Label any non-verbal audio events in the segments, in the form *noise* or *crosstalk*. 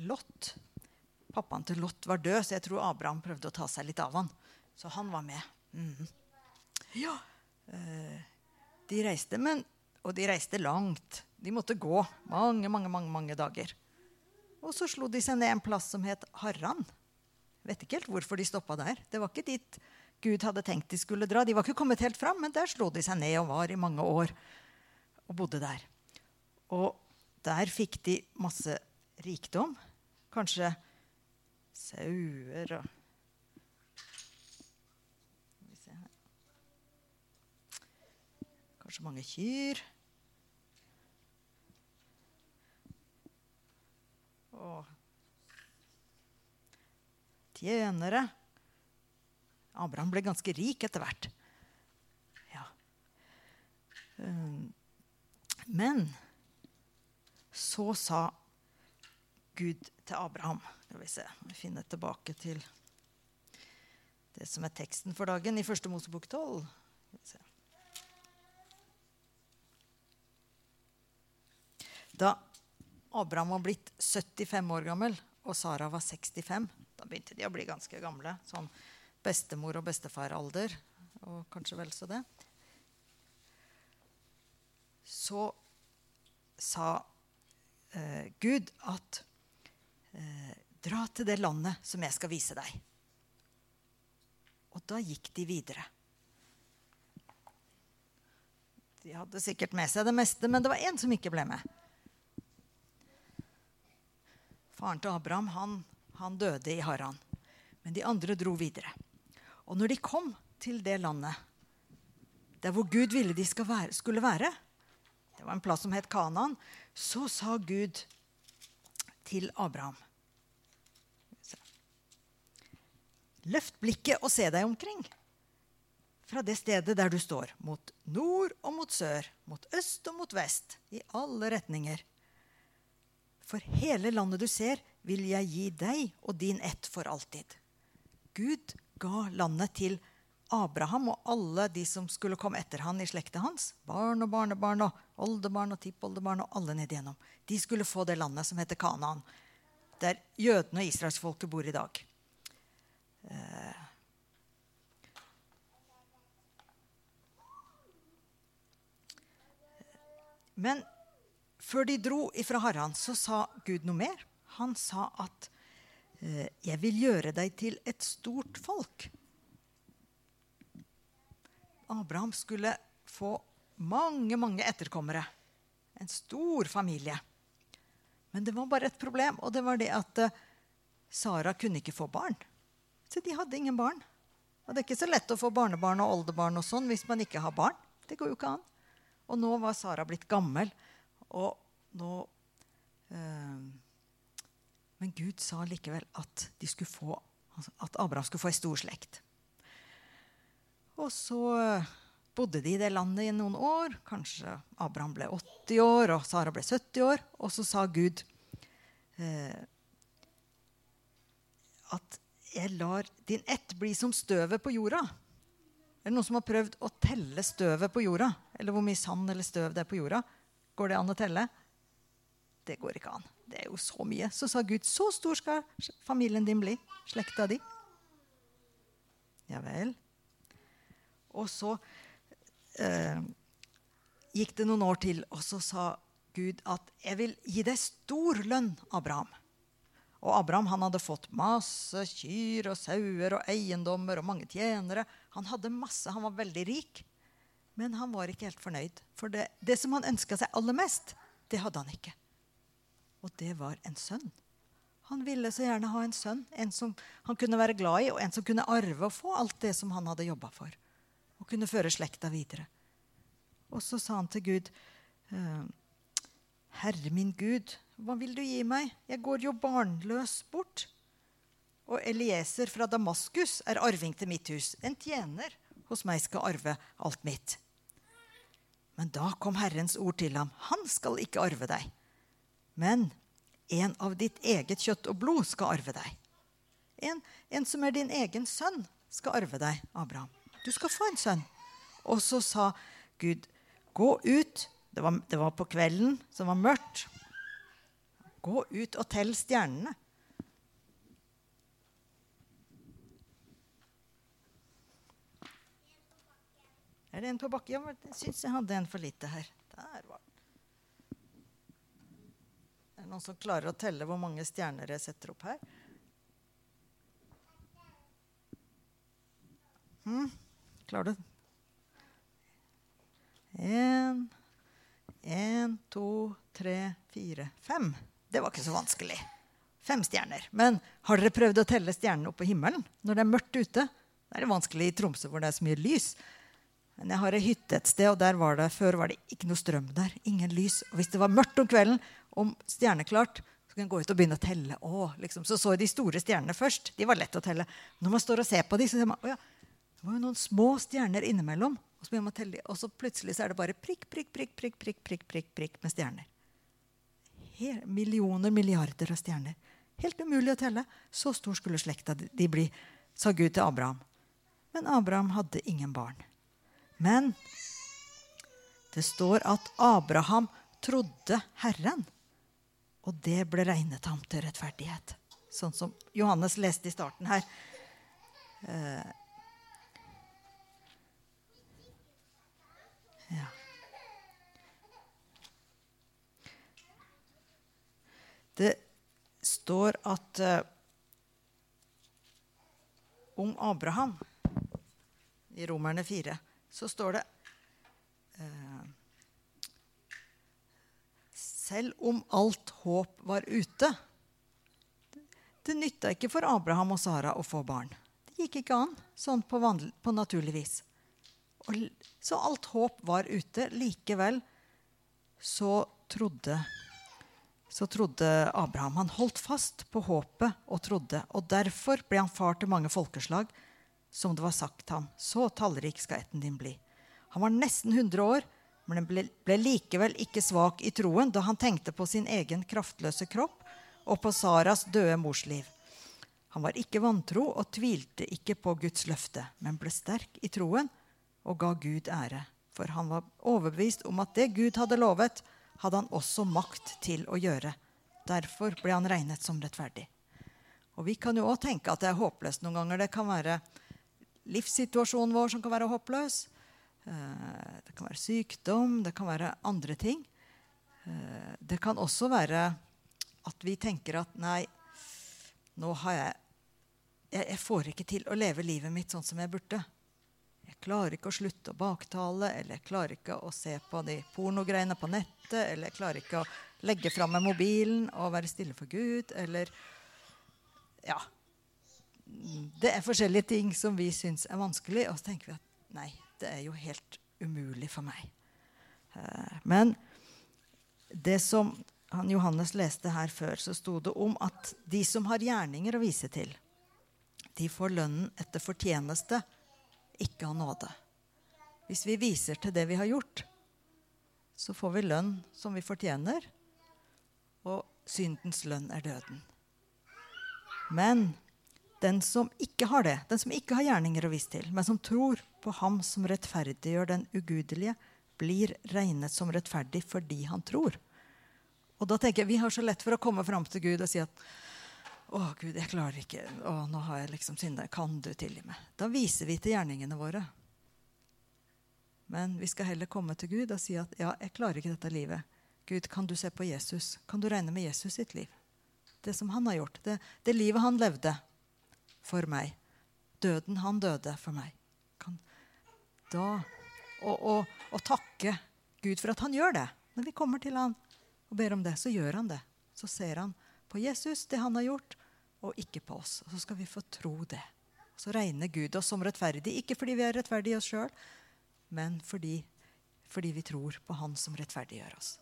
Lot. Pappaen til Lot var død, så jeg tror Abraham prøvde å ta seg litt av han. Så han var med. Mm. Ja, eh, de reiste, men, og de reiste langt. De måtte gå mange, mange, mange, mange dager. Og så slo de seg ned en plass som het Harran. Vet ikke helt hvorfor de stoppa der. Det var ikke dit Gud hadde tenkt de skulle dra. De var ikke kommet helt fram, men der slo de seg ned og var i mange år og bodde der. Og der fikk de masse rikdom. Kanskje sauer og Kanskje mange kyr. Og tjenere. Abraham ble ganske rik etter hvert. Ja. Um, men så sa Gud til Abraham Skal vi se, vi finner tilbake til det som er teksten for dagen i første Mosebok 12. Da Abraham var blitt 75 år gammel og Sara var 65, da begynte de å bli ganske gamle. Sånn bestemor- og bestefaralder, og kanskje vel så det. Så sa eh, Gud at eh, Dra til det landet som jeg skal vise deg. Og da gikk de videre. De hadde sikkert med seg det meste, men det var én som ikke ble med. Faren til Abraham han, han døde i Haran. Men de andre dro videre. Og når de kom til det landet der hvor Gud ville de være, skulle være, det var en plass som het Kanaan, så sa Gud til Abraham Løft blikket og se deg omkring. Fra det stedet der du står, mot nord og mot sør, mot øst og mot vest, i alle retninger. For hele landet du ser, vil jeg gi deg og din ett for alltid. Gud ga landet til Abraham og alle de som skulle komme etter han i slekta hans. Barn og barnebarn og oldebarn og tippoldebarn og alle ned igjennom. De skulle få det landet som heter Kanaan, der jødene og israelsfolket bor i dag. Eh. Men før de dro ifra Haran, så sa Gud noe mer. Han sa at eh, 'Jeg vil gjøre deg til et stort folk'. Abraham skulle få mange, mange etterkommere. En stor familie. Men det var bare et problem, og det var det at uh, Sara kunne ikke få barn. Så de hadde ingen barn. Og det er ikke så lett å få barnebarn og oldebarn og sånn hvis man ikke har barn. Det går jo ikke an. Og nå var Sara blitt gammel, og nå øh, Men Gud sa likevel at, få, altså at Abraham skulle få ei stor slekt. Og så bodde de i det landet i noen år. Kanskje Abraham ble 80 år, og Sara ble 70 år. Og så sa Gud eh, at 'jeg lar din ett bli som støvet på jorda'. Er det noen som har prøvd å telle støvet på jorda? Eller hvor mye sand eller støv det er på jorda? Går det an å telle? Det går ikke an. Det er jo så mye. Så sa Gud, så stor skal familien din bli. Slekta di. Ja vel. Og så eh, gikk det noen år til, og så sa Gud at 'jeg vil gi deg stor lønn, Abraham'. Og Abraham han hadde fått masse kyr og sauer og eiendommer og mange tjenere. Han hadde masse, han var veldig rik. Men han var ikke helt fornøyd. For det, det som han ønska seg aller mest, det hadde han ikke. Og det var en sønn. Han ville så gjerne ha en sønn, en som han kunne være glad i, og en som kunne arve og få alt det som han hadde jobba for og kunne føre slekta videre. Og så sa han til Gud, «Eh, Herre min Gud, hva vil du gi meg? Jeg går jo barnløs bort. Og Elieser fra Damaskus er arving til mitt hus. En tjener hos meg skal arve alt mitt. Men da kom Herrens ord til ham. Han skal ikke arve deg. Men en av ditt eget kjøtt og blod skal arve deg. En, en som er din egen sønn, skal arve deg, Abraham. Du skal få en sønn. Og så sa Gud, gå ut. Det var, det var på kvelden, som var mørkt. Gå ut og tell stjernene. Er det en på bakken? Ja, jeg syns jeg hadde en for lite her. Der var den. Er det noen som klarer å telle hvor mange stjerner jeg setter opp her? Hmm. Klarer du? Én, én, to, tre, fire, fem. Det var ikke så vanskelig. Fem stjerner. Men har dere prøvd å telle stjernene oppe på himmelen når det er mørkt ute? Det er vanskelig i Tromsø hvor det er så mye lys. Men jeg har ei hytte et sted, og der var det, før var det ikke noe strøm der. Ingen lys. Og hvis det var mørkt om kvelden, om stjerneklart, så kan en gå ut og begynne å telle. Å, liksom. Så så jeg de store stjernene først. De var lett å telle. Når man står og ser på dem, så ser man å ja, det var jo noen små stjerner innimellom. Og så, telle, og så plutselig så er det bare prikk, prikk, prikk, prikk, prikk, prikk, prikk, prikk med stjerner. Her, millioner, milliarder av stjerner. Helt umulig å telle. Så stor skulle slekta de bli, sa Gud til Abraham. Men Abraham hadde ingen barn. Men det står at Abraham trodde Herren, og det ble regnet ham til rettferdighet. Sånn som Johannes leste i starten her. Eh, ja. Det står at uh, om Abraham i Romerne 4 så står det uh, Selv om alt håp var ute Det nytta ikke for Abraham og Sara å få barn. Det gikk ikke an sånn på, på naturlig vis. Og, så alt håp var ute. Likevel så trodde så trodde Abraham. Han holdt fast på håpet og trodde. Og derfor ble han far til mange folkeslag, som det var sagt ham. Så tallrik skal etten din bli. Han var nesten 100 år, men ble, ble likevel ikke svak i troen da han tenkte på sin egen kraftløse kropp og på Saras døde mors liv. Han var ikke vantro og tvilte ikke på Guds løfte, men ble sterk i troen og ga Gud ære. For han var overbevist om at det Gud hadde lovet, hadde han også makt til å gjøre. Derfor ble han regnet som rettferdig. Og Vi kan jo òg tenke at det er håpløst noen ganger. Det kan være livssituasjonen vår som kan være håpløs. Eh, det kan være sykdom, det kan være andre ting. Eh, det kan også være at vi tenker at nei, nå har jeg Jeg får ikke til å leve livet mitt sånn som jeg burde. Klarer ikke å slutte å baktale, eller klarer ikke å se på de pornogreiene på nettet, eller klarer ikke å legge fram med mobilen og være stille for Gud, eller Ja. Det er forskjellige ting som vi syns er vanskelig, og så tenker vi at nei, det er jo helt umulig for meg. Eh, men det som han Johannes leste her før, så sto det om at de som har gjerninger å vise til, de får lønnen etter fortjeneste ikke av nåde. Hvis vi viser til det vi har gjort, så får vi lønn som vi fortjener, og syndens lønn er døden. Men den som ikke har det, den som ikke har gjerninger å vise til, men som tror på Ham som rettferdiggjør den ugudelige, blir regnet som rettferdig fordi han tror. Og da tenker jeg, Vi har så lett for å komme fram til Gud og si at å, Gud, jeg klarer ikke. Å, nå har jeg liksom synda. Kan du tilgi meg? Da viser vi til gjerningene våre. Men vi skal heller komme til Gud og si at ja, jeg klarer ikke dette livet. Gud, kan du se på Jesus? Kan du regne med Jesus sitt liv? Det som han har gjort. Det, det livet han levde for meg. Døden han døde for meg. Kan da og, og, og takke Gud for at han gjør det. Når vi kommer til han og ber om det, så gjør han det. Så ser han på Jesus, det han har gjort, og ikke på oss. Så skal vi få tro det. Så regner Gud oss som rettferdige, ikke fordi vi er rettferdige i oss sjøl, men fordi, fordi, vi tror på Han som rettferdiggjør oss.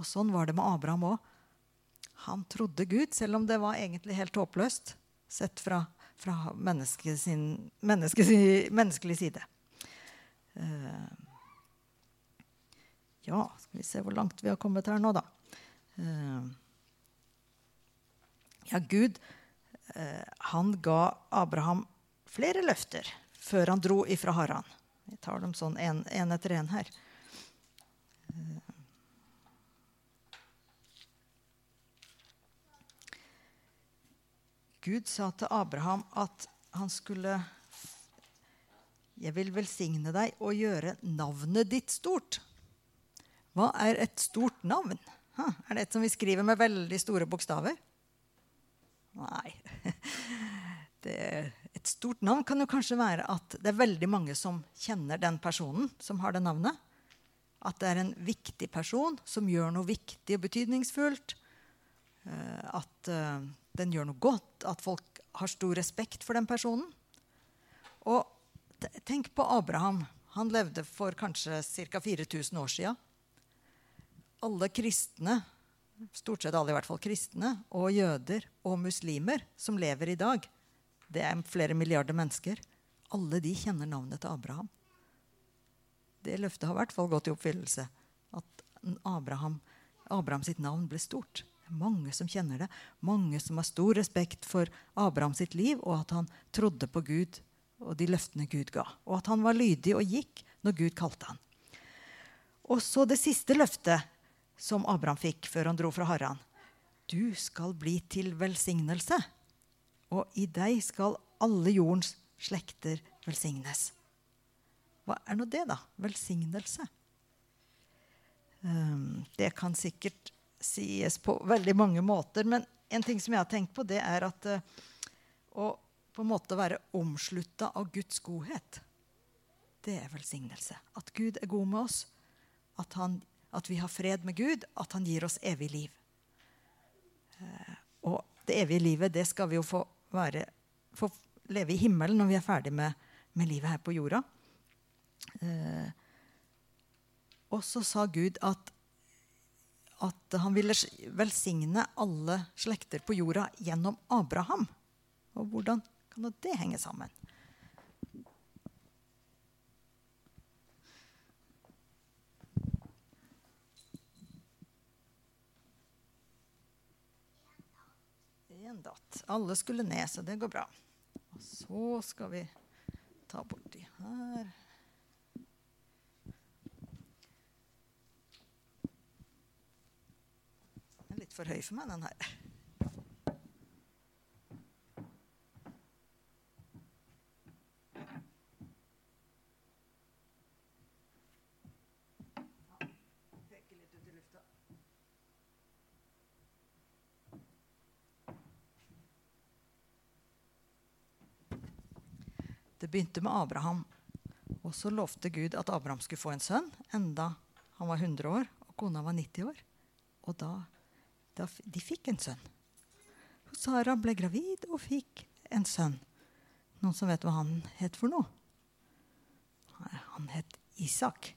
Og sånn var det med Abraham òg. Han trodde Gud, selv om det var egentlig helt håpløst sett fra, fra sin, menneskelig side. Uh, ja, skal vi se hvor langt vi har kommet her nå, da. Ja, Gud eh, han ga Abraham flere løfter før han dro ifra Haran. Vi tar dem sånn en etter en her. Eh, Gud sa til Abraham at han skulle Jeg vil velsigne deg og gjøre navnet ditt stort. Hva er et stort navn? Ha, er det et som vi skriver med veldig store bokstaver? Nei. *laughs* Det, et stort navn kan jo kanskje være at det er veldig mange som kjenner den personen som har det navnet. At det er en viktig person som gjør noe viktig og betydningsfullt. Eh, at uh, den gjør noe godt. At folk har stor respekt for den personen. Og tenk på Abraham. Han levde for kanskje ca. 4000 år sia. Alle kristne, stort sett alle i hvert fall kristne, og jøder og muslimer som lever i dag, det er flere milliarder mennesker. Alle de kjenner navnet til Abraham. Det løftet har i hvert fall gått i oppfyllelse. At Abraham, Abraham sitt navn ble stort. Det er mange som kjenner det. Mange som har stor respekt for Abraham sitt liv, og at han trodde på Gud og de løftene Gud ga. Og at han var lydig og gikk når Gud kalte han. Og så det siste løftet som Abraham fikk før han dro fra Haran. Du skal bli til velsignelse og i deg skal alle jordens slekter velsignes. Hva er nå det, da? Velsignelse. Um, det kan sikkert sies på veldig mange måter, men en ting som jeg har tenkt på, det er at uh, å på en måte være omslutta av Guds godhet, det er velsignelse. At Gud er god med oss, at, han, at vi har fred med Gud, at han gir oss evig liv. Uh, og det evige livet, det skal vi jo få være, få leve i himmelen når vi er ferdig med, med livet her på jorda. Eh, og så sa Gud at, at han ville velsigne alle slekter på jorda gjennom Abraham. Og hvordan kan det henge sammen? En datt. Alle skulle ned, så det går bra. Og så skal vi ta borti her. Den er litt for høy for meg, den her. Begynte med Abraham. Og så lovte Gud at Abraham skulle få en sønn, enda han var 100 år og kona var 90 år. Og da, da De fikk en sønn. Sara ble gravid og fikk en sønn. Noen som vet hva han het for noe? Han het Isak.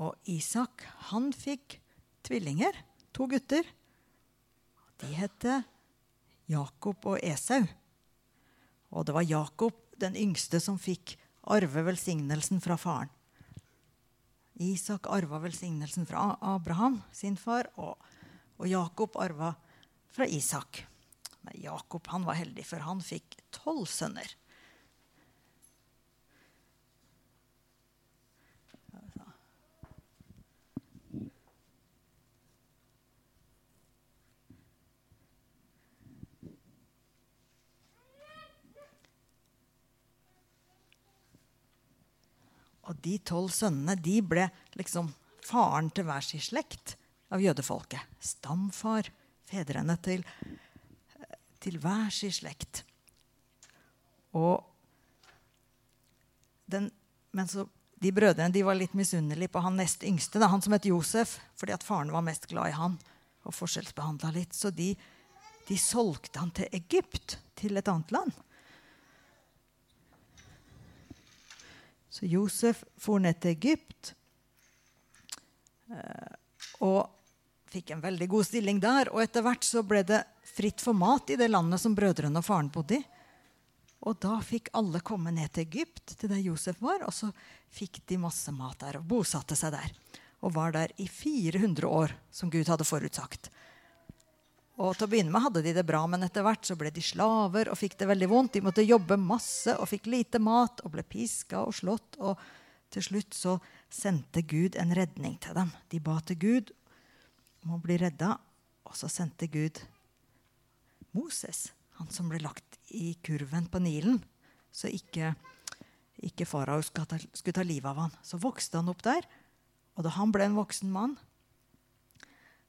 Og Isak han fikk tvillinger, to gutter. De het Jakob og Esau. Og det var Jakob, den yngste, som fikk arve velsignelsen fra faren. Isak arva velsignelsen fra Abraham, sin far, og, og Jakob arva fra Isak. Men Jakob var heldig, for han fikk tolv sønner. Og de tolv sønnene de ble liksom faren til hver sin slekt av jødefolket. Stamfar, fedrene til, til hver sin slekt. Og den, men så, de brødrene de var litt misunnelige på han nest yngste, da, han som het Josef, fordi at faren var mest glad i han og forskjellsbehandla litt. Så de, de solgte han til Egypt, til et annet land. Så Josef for ned til Egypt eh, og fikk en veldig god stilling der. Og etter hvert så ble det fritt for mat i det landet som brødrene og faren bodde i. Og da fikk alle komme ned til Egypt, til der Josef var, og så fikk de masse mat der og bosatte seg der. Og var der i 400 år, som Gud hadde forutsagt. Og til å begynne med hadde de det bra, men etter hvert så ble de slaver og fikk det veldig vondt. De måtte jobbe masse og fikk lite mat og ble piska og slått. Og til slutt så sendte Gud en redning til dem. De ba til Gud om å bli redda, og så sendte Gud Moses, han som ble lagt i kurven på Nilen, så ikke, ikke farao skulle, ta livet av han. Så vokste han opp der, og da han ble en voksen mann,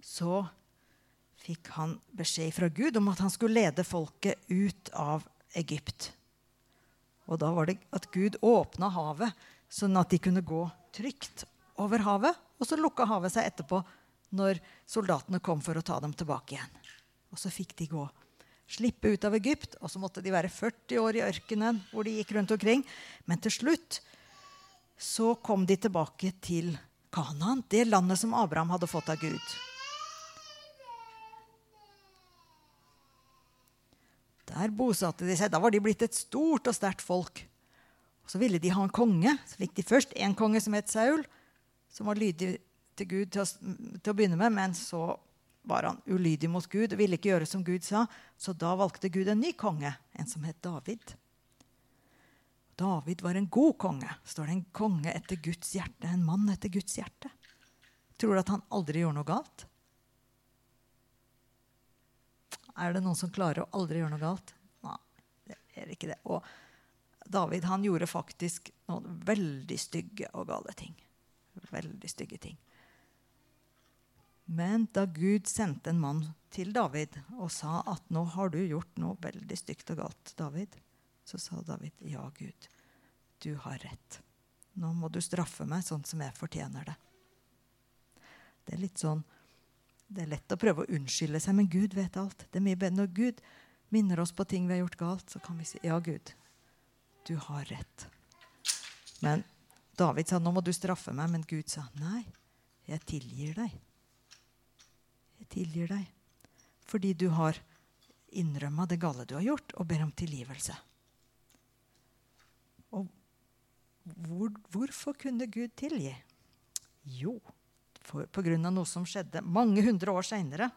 så fikk han beskjed fra Gud om at han skulle lede folket ut av Egypt. Og da var det at Gud åpna havet, sånn at de kunne gå trygt over havet. Og så lukka havet seg etterpå når soldatene kom for å ta dem tilbake igjen. Og så fikk de gå. Slippe ut av Egypt, og så måtte de være 40 år i ørkenen hvor de gikk rundt omkring. Men til slutt så kom de tilbake til Kanaan, det landet som Abraham hadde fått av Gud. Der bosatte de seg. Da var de blitt et stort og sterkt folk. Og så ville de ha en konge. Så fikk de først en konge som het Saul, som var lydig til Gud til å, til å begynne med, men så var han ulydig mot Gud og ville ikke gjøre som Gud sa. Så da valgte Gud en ny konge, en som het David. David var en god konge. Står det en konge etter Guds hjerte, en mann etter Guds hjerte? Tror du at han aldri gjorde noe galt? Er det noen som klarer å aldri gjøre noe galt? Nei, det er ikke det. Og David han gjorde faktisk noen veldig stygge og gale ting. Veldig stygge ting. Men da Gud sendte en mann til David og sa at 'nå har du gjort noe veldig stygt og galt', David, så sa David 'ja, Gud, du har rett'. Nå må du straffe meg sånn som jeg fortjener det. Det er litt sånn det er lett å prøve å unnskylde seg, men Gud vet alt. Det er mye bedre Når Gud minner oss på ting vi har gjort galt, så kan vi si ja, Gud, du har rett. Men David sa nå må du straffe meg, men Gud sa nei, jeg tilgir deg. Jeg tilgir deg fordi du har innrømma det gale du har gjort, og ber om tilgivelse. Og hvor, hvorfor kunne Gud tilgi? Jo, pga. noe som skjedde mange hundre år seinere.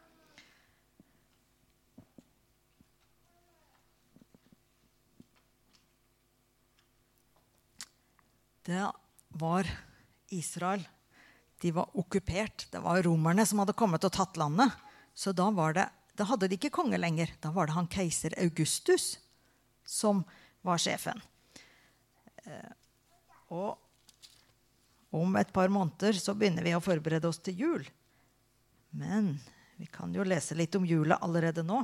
Det var Israel. De var okkupert. Det var romerne som hadde kommet og tatt landet. Så da, det, da hadde de ikke konge lenger. Da var det han keiser Augustus som var sjefen. Eh, og om et par måneder så begynner vi å forberede oss til jul. Men vi kan jo lese litt om jula allerede nå.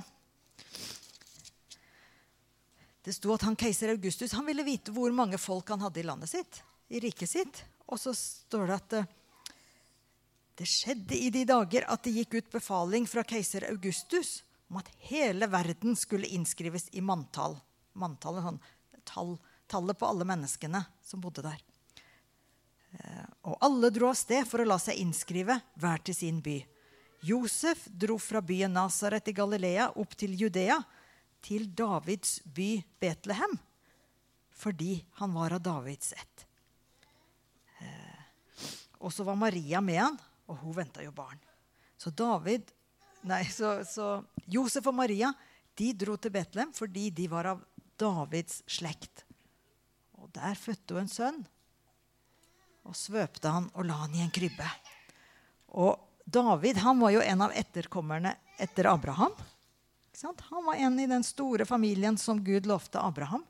Det sto at han keiser Augustus han ville vite hvor mange folk han hadde i landet sitt. i riket sitt. Og så står det at eh, det skjedde i de dager at det gikk ut befaling fra keiser Augustus om at hele verden skulle innskrives i manntall. Manntallet, sånn, tall, tallet på alle menneskene som bodde der. Eh, og alle dro av sted for å la seg innskrive, hver til sin by. Josef dro fra byen Nasaret i Galilea opp til Judea, til Davids by Betlehem, fordi han var av Davids ett. Eh, og så var Maria med han, og hun venta jo barn. Så David, nei, så, så Josef og Maria de dro til Betlehem fordi de var av Davids slekt. Og der fødte hun en sønn og svøpte han og la han i en krybbe. Og David han var jo en av etterkommerne etter Abraham. Han var en i den store familien som Gud lovte Abraham.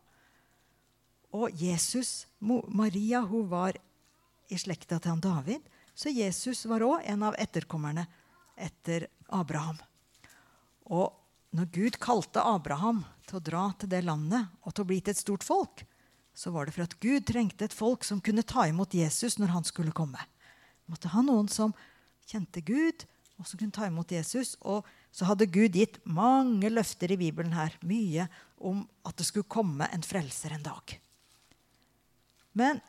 Og Jesus, Maria hun var i slekta til han David. Så Jesus var òg en av etterkommerne etter Abraham. Og når Gud kalte Abraham til å dra til det landet og til å bli til et stort folk, så var det for at Gud trengte et folk som kunne ta imot Jesus når han skulle komme. Måtte ha noen som kjente Gud, og som kunne ta imot Jesus. Og så hadde Gud gitt mange løfter i Bibelen her, mye om at det skulle komme en frelser en dag. Men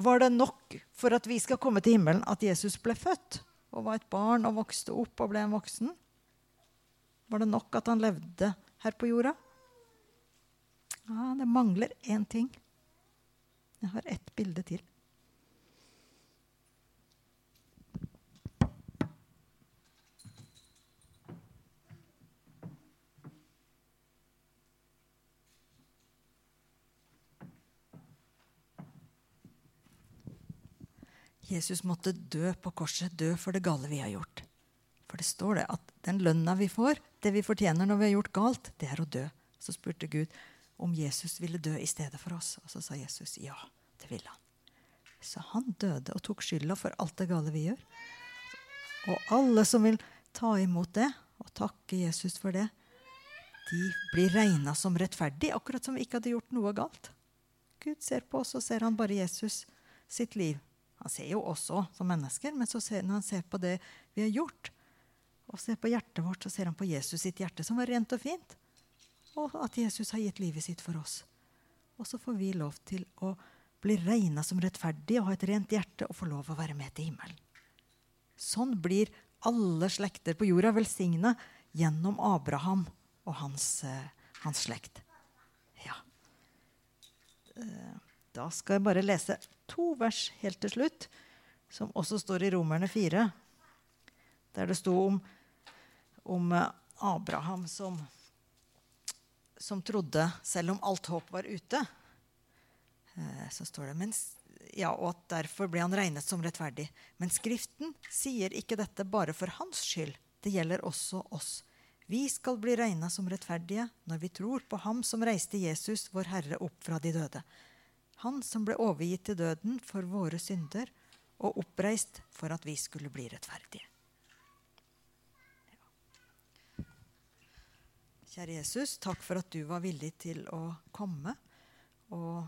var det nok for at vi skal komme til himmelen, at Jesus ble født og var et barn og vokste opp og ble en voksen? Var det nok at han levde her på jorda? Ja, det mangler én ting. Jeg har ett bilde til. Jesus måtte dø på korset, dø for det gale vi har gjort. For det står det at den lønna vi får, det vi fortjener når vi har gjort galt, det er å dø. Så spurte Gud om Jesus ville dø i stedet for oss. Og så sa Jesus ja, det ville han. Så han døde og tok skylda for alt det gale vi gjør. Og alle som vil ta imot det og takke Jesus for det, de blir regna som rettferdige, akkurat som vi ikke hadde gjort noe galt. Gud ser på oss, og ser han bare Jesus sitt liv. Han ser jo oss òg som mennesker, men ser, når han ser på det vi har gjort, og ser på hjertet vårt, så ser han på Jesus sitt hjerte, som var rent og fint. Og at Jesus har gitt livet sitt for oss. Og så får vi lov til å bli regna som rettferdige og ha et rent hjerte og få lov å være med til himmelen. Sånn blir alle slekter på jorda velsigna gjennom Abraham og hans, eh, hans slekt. Ja. Eh, da skal jeg bare lese to vers helt til slutt, som også står i Romerne 4, der det sto om, om Abraham som, som trodde selv om alt håp var ute. Så står det mens, ja, og at derfor ble han regnet som rettferdig. Men Skriften sier ikke dette bare for hans skyld. Det gjelder også oss. Vi skal bli regna som rettferdige når vi tror på Ham som reiste Jesus, vår Herre, opp fra de døde. Han som ble overgitt til døden for våre synder og oppreist for at vi skulle bli rettferdige. Kjære Jesus, takk for at du var villig til å komme og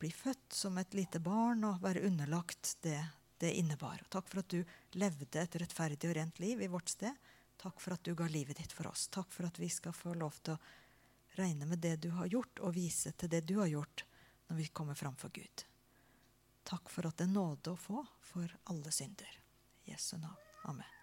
bli født som et lite barn og være underlagt det det innebar. Takk for at du levde et rettferdig og rent liv i vårt sted Takk for at du ga livet ditt for oss. Takk for at vi skal få lov til å regne med det du har gjort, og vise til det du har gjort når vi kommer framfor Gud. Takk for at det er nåde å få for alle synder. I Jesu navn. Amen.